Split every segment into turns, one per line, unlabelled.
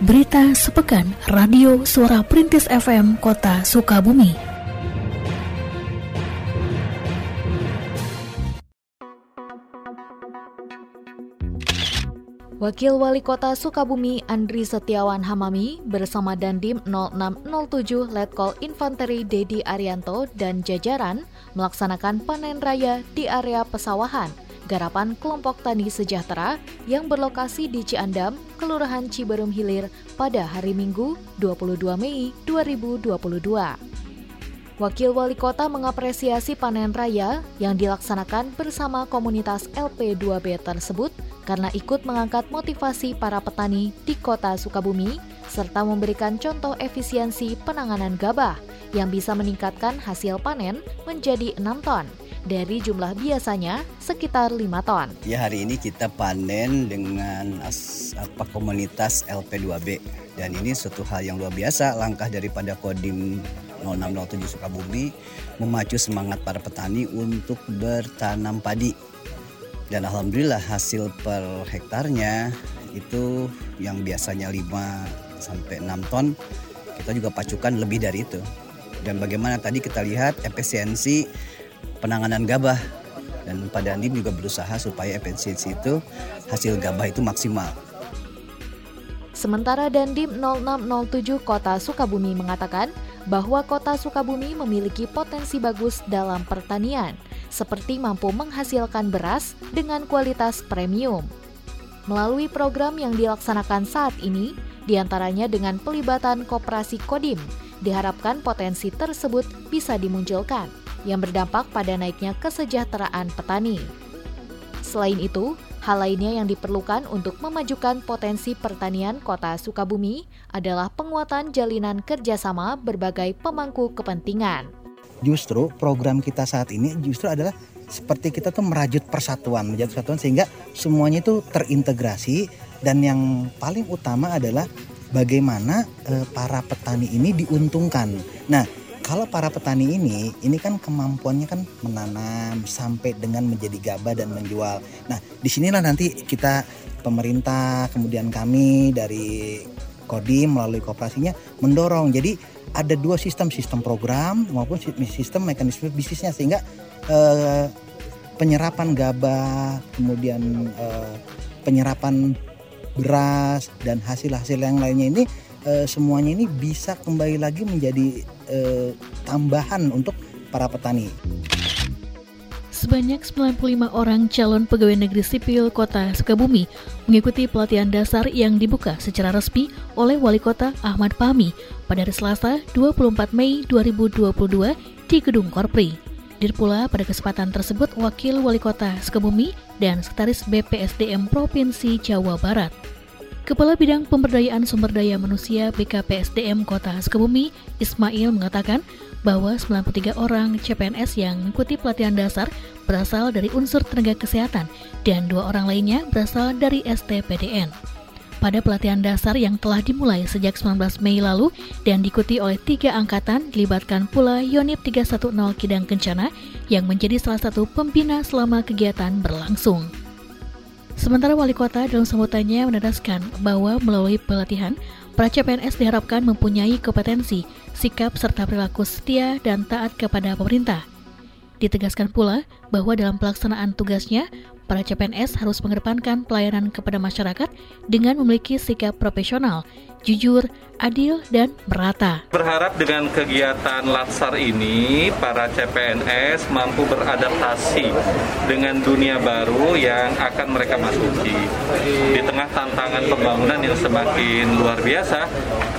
Berita sepekan Radio Suara Perintis FM Kota Sukabumi. Wakil Wali Kota Sukabumi Andri Setiawan Hamami bersama Dandim 0607 Letkol Infanteri Dedi Arianto dan jajaran melaksanakan panen raya di area pesawahan garapan kelompok tani sejahtera yang berlokasi di Ciandam, Kelurahan Ciberum Hilir pada hari Minggu 22 Mei 2022. Wakil Wali Kota mengapresiasi panen raya yang dilaksanakan bersama komunitas LP2B tersebut karena ikut mengangkat motivasi para petani di kota Sukabumi serta memberikan contoh efisiensi penanganan gabah yang bisa meningkatkan hasil panen menjadi 6 ton dari jumlah biasanya sekitar 5 ton.
Ya hari ini kita panen dengan as, apa komunitas LP2B dan ini suatu hal yang luar biasa langkah daripada Kodim 0607 Sukabumi memacu semangat para petani untuk bertanam padi. Dan alhamdulillah hasil per hektarnya itu yang biasanya 5 sampai 6 ton kita juga pacukan lebih dari itu. Dan bagaimana tadi kita lihat efisiensi penanganan gabah dan Pak Dandim juga berusaha supaya efisiensi itu hasil gabah itu maksimal.
Sementara Dandim 0607 Kota Sukabumi mengatakan bahwa Kota Sukabumi memiliki potensi bagus dalam pertanian, seperti mampu menghasilkan beras dengan kualitas premium. Melalui program yang dilaksanakan saat ini, di antaranya dengan pelibatan koperasi Kodim, diharapkan potensi tersebut bisa dimunculkan yang berdampak pada naiknya kesejahteraan petani. Selain itu, hal lainnya yang diperlukan untuk memajukan potensi pertanian kota Sukabumi adalah penguatan jalinan kerjasama berbagai pemangku kepentingan.
Justru program kita saat ini justru adalah seperti kita tuh merajut persatuan, menjadi persatuan sehingga semuanya itu terintegrasi dan yang paling utama adalah bagaimana e, para petani ini diuntungkan. Nah, kalau para petani ini, ini kan kemampuannya kan menanam sampai dengan menjadi gabah dan menjual. Nah, di sinilah nanti kita pemerintah, kemudian kami dari Kodim melalui kooperasinya mendorong. Jadi ada dua sistem, sistem program maupun sistem mekanisme bisnisnya sehingga eh, penyerapan gabah, kemudian eh, penyerapan beras dan hasil-hasil yang lainnya ini eh, semuanya ini bisa kembali lagi menjadi eh, tambahan untuk para petani.
Sebanyak 95 orang calon pegawai negeri sipil Kota Sukabumi mengikuti pelatihan dasar yang dibuka secara resmi oleh Wali Kota Ahmad Pami pada hari Selasa 24 Mei 2022 di Gedung Korpri. Dir pula pada kesempatan tersebut Wakil Wali Kota Sukabumi dan Sekretaris BPSDM Provinsi Jawa Barat. Kepala Bidang Pemberdayaan Sumber Daya Manusia BKPSDM Kota Sukabumi, Ismail mengatakan bahwa 93 orang CPNS yang mengikuti pelatihan dasar berasal dari unsur tenaga kesehatan dan dua orang lainnya berasal dari STPDN. Pada pelatihan dasar yang telah dimulai sejak 19 Mei lalu dan diikuti oleh tiga angkatan, dilibatkan pula Yonif 310 Kidang Kencana yang menjadi salah satu pembina selama kegiatan berlangsung. Sementara wali kota dalam sambutannya menegaskan bahwa melalui pelatihan, para CPNS diharapkan mempunyai kompetensi, sikap serta perilaku setia dan taat kepada pemerintah. Ditegaskan pula bahwa dalam pelaksanaan tugasnya, para CPNS harus mengedepankan pelayanan kepada masyarakat dengan memiliki sikap profesional, jujur, adil, dan merata.
Berharap dengan kegiatan Latsar ini, para CPNS mampu beradaptasi dengan dunia baru yang akan mereka masuki. Di tengah tantangan pembangunan yang semakin luar biasa,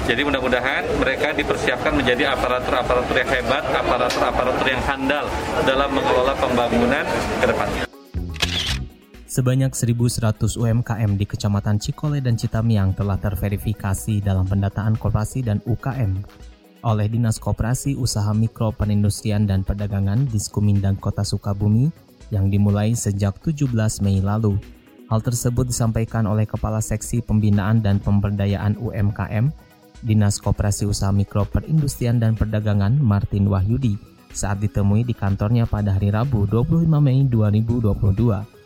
jadi mudah-mudahan mereka dipersiapkan menjadi aparatur-aparatur yang hebat, aparatur-aparatur yang handal dalam mengelola pembangunan ke depannya.
Sebanyak 1.100 UMKM di Kecamatan Cikole dan Citamiang telah terverifikasi dalam pendataan koperasi dan UKM oleh Dinas Koperasi Usaha Mikro Perindustrian dan Perdagangan di Skumindang Kota Sukabumi yang dimulai sejak 17 Mei lalu. Hal tersebut disampaikan oleh Kepala Seksi Pembinaan dan Pemberdayaan UMKM Dinas Koperasi Usaha Mikro Perindustrian dan Perdagangan Martin Wahyudi saat ditemui di kantornya pada hari Rabu 25 Mei 2022.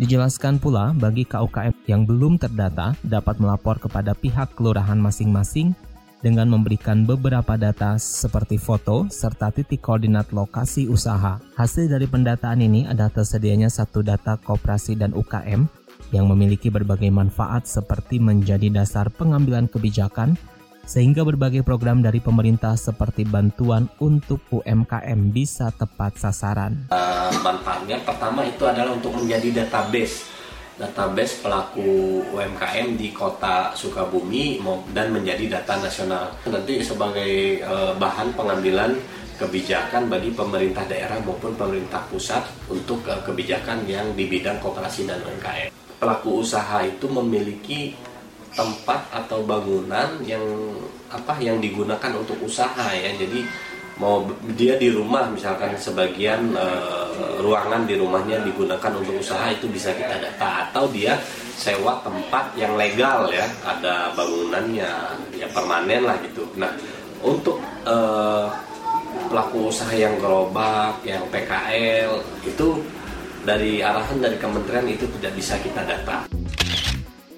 Dijelaskan pula bagi KUKM yang belum terdata dapat melapor kepada pihak kelurahan masing-masing dengan memberikan beberapa data seperti foto serta titik koordinat lokasi usaha. Hasil dari pendataan ini adalah tersedianya satu data koperasi dan UKM yang memiliki berbagai manfaat seperti menjadi dasar pengambilan kebijakan sehingga berbagai program dari pemerintah seperti bantuan untuk UMKM bisa tepat sasaran.
Uh, manfaatnya pertama itu adalah untuk menjadi database database pelaku UMKM di kota Sukabumi dan menjadi data nasional. Nanti sebagai uh, bahan pengambilan kebijakan bagi pemerintah daerah maupun pemerintah pusat untuk uh, kebijakan yang di bidang kooperasi dan UMKM. Pelaku usaha itu memiliki tempat atau bangunan yang apa yang digunakan untuk usaha ya. Jadi mau dia di rumah misalkan sebagian e, ruangan di rumahnya digunakan untuk usaha itu bisa kita data. Atau dia sewa tempat yang legal ya ada bangunannya ya permanen lah gitu. Nah untuk e, pelaku usaha yang gerobak yang PKL itu dari arahan dari kementerian itu tidak bisa kita data.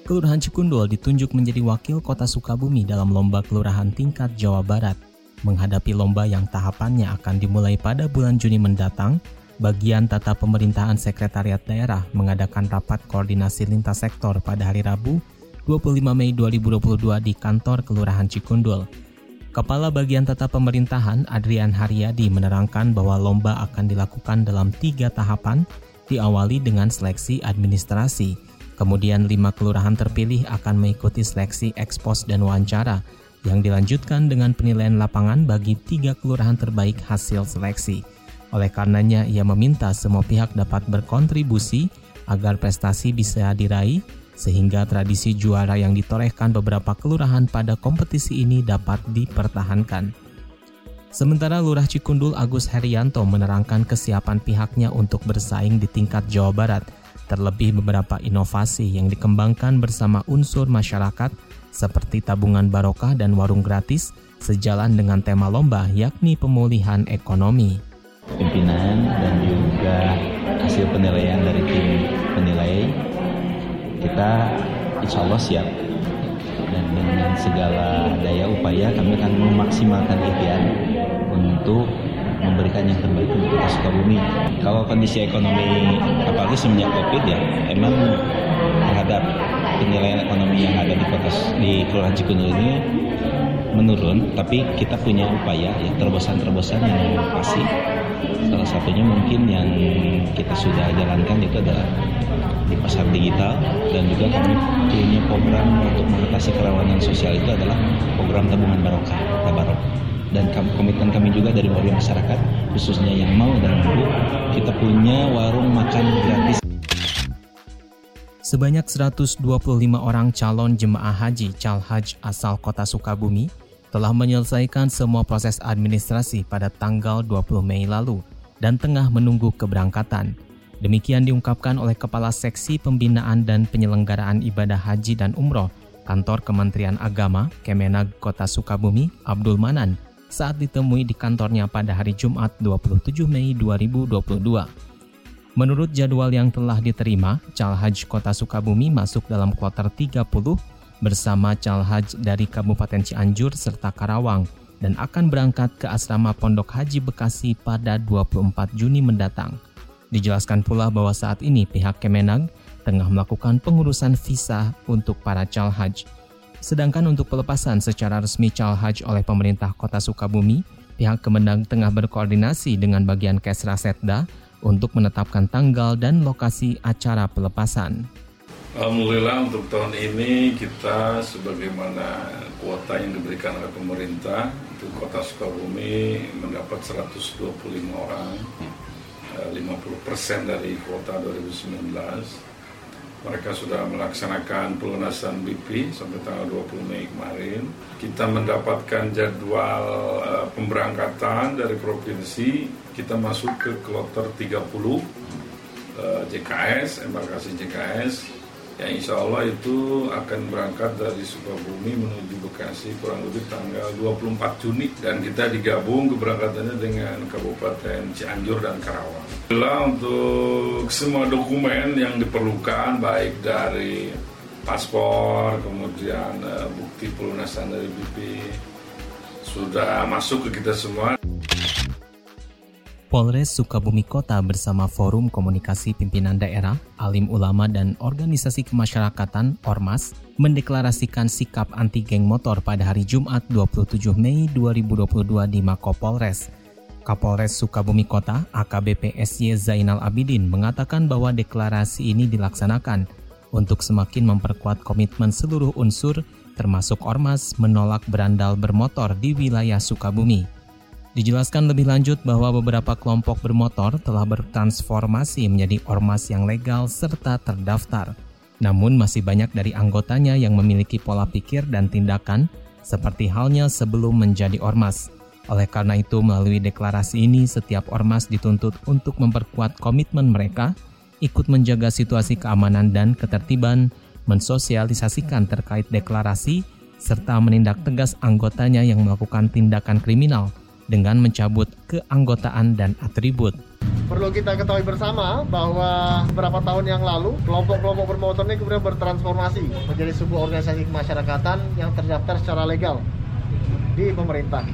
Kelurahan Cikundul ditunjuk menjadi wakil kota Sukabumi dalam lomba kelurahan tingkat Jawa Barat. Menghadapi lomba yang tahapannya akan dimulai pada bulan Juni mendatang, bagian tata pemerintahan sekretariat daerah mengadakan rapat koordinasi lintas sektor pada hari Rabu 25 Mei 2022 di kantor Kelurahan Cikundul. Kepala Bagian Tata Pemerintahan Adrian Haryadi menerangkan bahwa lomba akan dilakukan dalam tiga tahapan, diawali dengan seleksi administrasi, Kemudian lima kelurahan terpilih akan mengikuti seleksi ekspos dan wawancara yang dilanjutkan dengan penilaian lapangan bagi tiga kelurahan terbaik hasil seleksi. Oleh karenanya, ia meminta semua pihak dapat berkontribusi agar prestasi bisa diraih sehingga tradisi juara yang ditorehkan beberapa kelurahan pada kompetisi ini dapat dipertahankan. Sementara Lurah Cikundul Agus Herianto menerangkan kesiapan pihaknya untuk bersaing di tingkat Jawa Barat – Terlebih beberapa inovasi yang dikembangkan bersama unsur masyarakat seperti tabungan barokah dan warung gratis sejalan dengan tema lomba yakni pemulihan ekonomi.
Pimpinan dan juga hasil penilaian dari tim penilai kita insya Allah siap dan dengan segala daya upaya kami akan memaksimalkan ikhtiar untuk memberikan yang terbaik untuk kota Sukabumi. Kalau kondisi ekonomi apalagi semenjak Covid ya, emang terhadap penilaian ekonomi yang ada di kota di Kelurahan Cikundul ini menurun, tapi kita punya upaya ya terobosan-terobosan yang pasti. Salah satunya mungkin yang kita sudah jalankan itu adalah di pasar digital dan juga kami punya program untuk mengatasi kerawanan sosial itu adalah program tabungan barokah, tabarok dan komitmen kami juga dari warga masyarakat khususnya yang mau dan mampu kita punya warung makan gratis
Sebanyak 125 orang calon jemaah haji Calhaj asal kota Sukabumi telah menyelesaikan semua proses administrasi pada tanggal 20 Mei lalu dan tengah menunggu keberangkatan. Demikian diungkapkan oleh Kepala Seksi Pembinaan dan Penyelenggaraan Ibadah Haji dan Umroh Kantor Kementerian Agama Kemenag Kota Sukabumi Abdul Manan saat ditemui di kantornya pada hari Jumat 27 Mei 2022. Menurut jadwal yang telah diterima, Calhaj Kota Sukabumi masuk dalam kloter 30 bersama Calhaj dari Kabupaten Cianjur serta Karawang dan akan berangkat ke asrama Pondok Haji Bekasi pada 24 Juni mendatang. Dijelaskan pula bahwa saat ini pihak Kemenag tengah melakukan pengurusan visa untuk para Calhaj. Sedangkan untuk pelepasan secara resmi Calhaj oleh pemerintah kota Sukabumi, pihak Kemenang tengah berkoordinasi dengan bagian Kesra Setda untuk menetapkan tanggal dan lokasi acara pelepasan.
Alhamdulillah untuk tahun ini kita sebagaimana kuota yang diberikan oleh pemerintah untuk kota Sukabumi mendapat 125 orang, 50 persen dari kuota 2019 mereka sudah melaksanakan pelunasan BP sampai tanggal 20 Mei kemarin. Kita mendapatkan jadwal uh, pemberangkatan dari provinsi. Kita masuk ke kloter 30 uh, JKS, embarkasi JKS Ya insya Allah itu akan berangkat dari Sukabumi menuju Bekasi kurang lebih tanggal 24 Juni dan kita digabung keberangkatannya dengan Kabupaten Cianjur dan Karawang. Adalah untuk semua dokumen yang diperlukan baik dari paspor, kemudian uh, bukti pelunasan dari BP sudah masuk ke kita semua.
Polres Sukabumi Kota bersama Forum Komunikasi Pimpinan Daerah, Alim Ulama dan Organisasi Kemasyarakatan Ormas mendeklarasikan sikap anti geng motor pada hari Jumat 27 Mei 2022 di Mako Polres. Kapolres Sukabumi Kota AKBP SY Zainal Abidin mengatakan bahwa deklarasi ini dilaksanakan untuk semakin memperkuat komitmen seluruh unsur termasuk ormas menolak berandal bermotor di wilayah Sukabumi. Dijelaskan lebih lanjut bahwa beberapa kelompok bermotor telah bertransformasi menjadi ormas yang legal serta terdaftar. Namun masih banyak dari anggotanya yang memiliki pola pikir dan tindakan seperti halnya sebelum menjadi ormas. Oleh karena itu, melalui deklarasi ini, setiap ormas dituntut untuk memperkuat komitmen mereka, ikut menjaga situasi keamanan dan ketertiban, mensosialisasikan terkait deklarasi, serta menindak tegas anggotanya yang melakukan tindakan kriminal – dengan mencabut keanggotaan dan atribut.
Perlu kita ketahui bersama bahwa beberapa tahun yang lalu kelompok-kelompok bermotor ini kemudian bertransformasi menjadi sebuah organisasi kemasyarakatan yang terdaftar secara legal di pemerintah.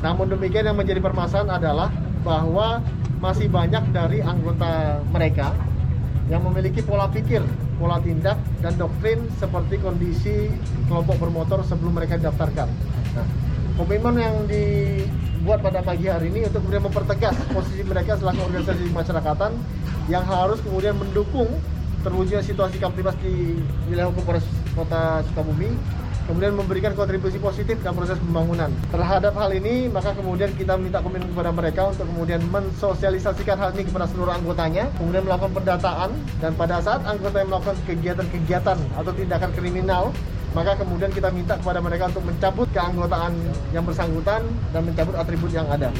Namun demikian yang menjadi permasalahan adalah bahwa masih banyak dari anggota mereka yang memiliki pola pikir, pola tindak, dan doktrin seperti kondisi kelompok bermotor sebelum mereka didaftarkan. Nah, komitmen yang dibuat pada pagi hari ini untuk kemudian mempertegas posisi mereka selaku organisasi masyarakatan yang harus kemudian mendukung terwujudnya situasi kamtibas di wilayah hukum Polres Kota Sukabumi kemudian memberikan kontribusi positif dalam proses pembangunan. Terhadap hal ini, maka kemudian kita minta komitmen kepada mereka untuk kemudian mensosialisasikan hal ini kepada seluruh anggotanya, kemudian melakukan pendataan, dan pada saat anggota yang melakukan kegiatan-kegiatan atau tindakan kriminal, maka kemudian kita minta kepada mereka untuk mencabut keanggotaan yang bersangkutan dan mencabut atribut yang ada.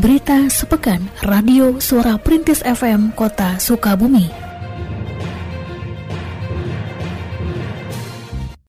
Berita sepekan Radio Suara Perintis FM Kota Sukabumi.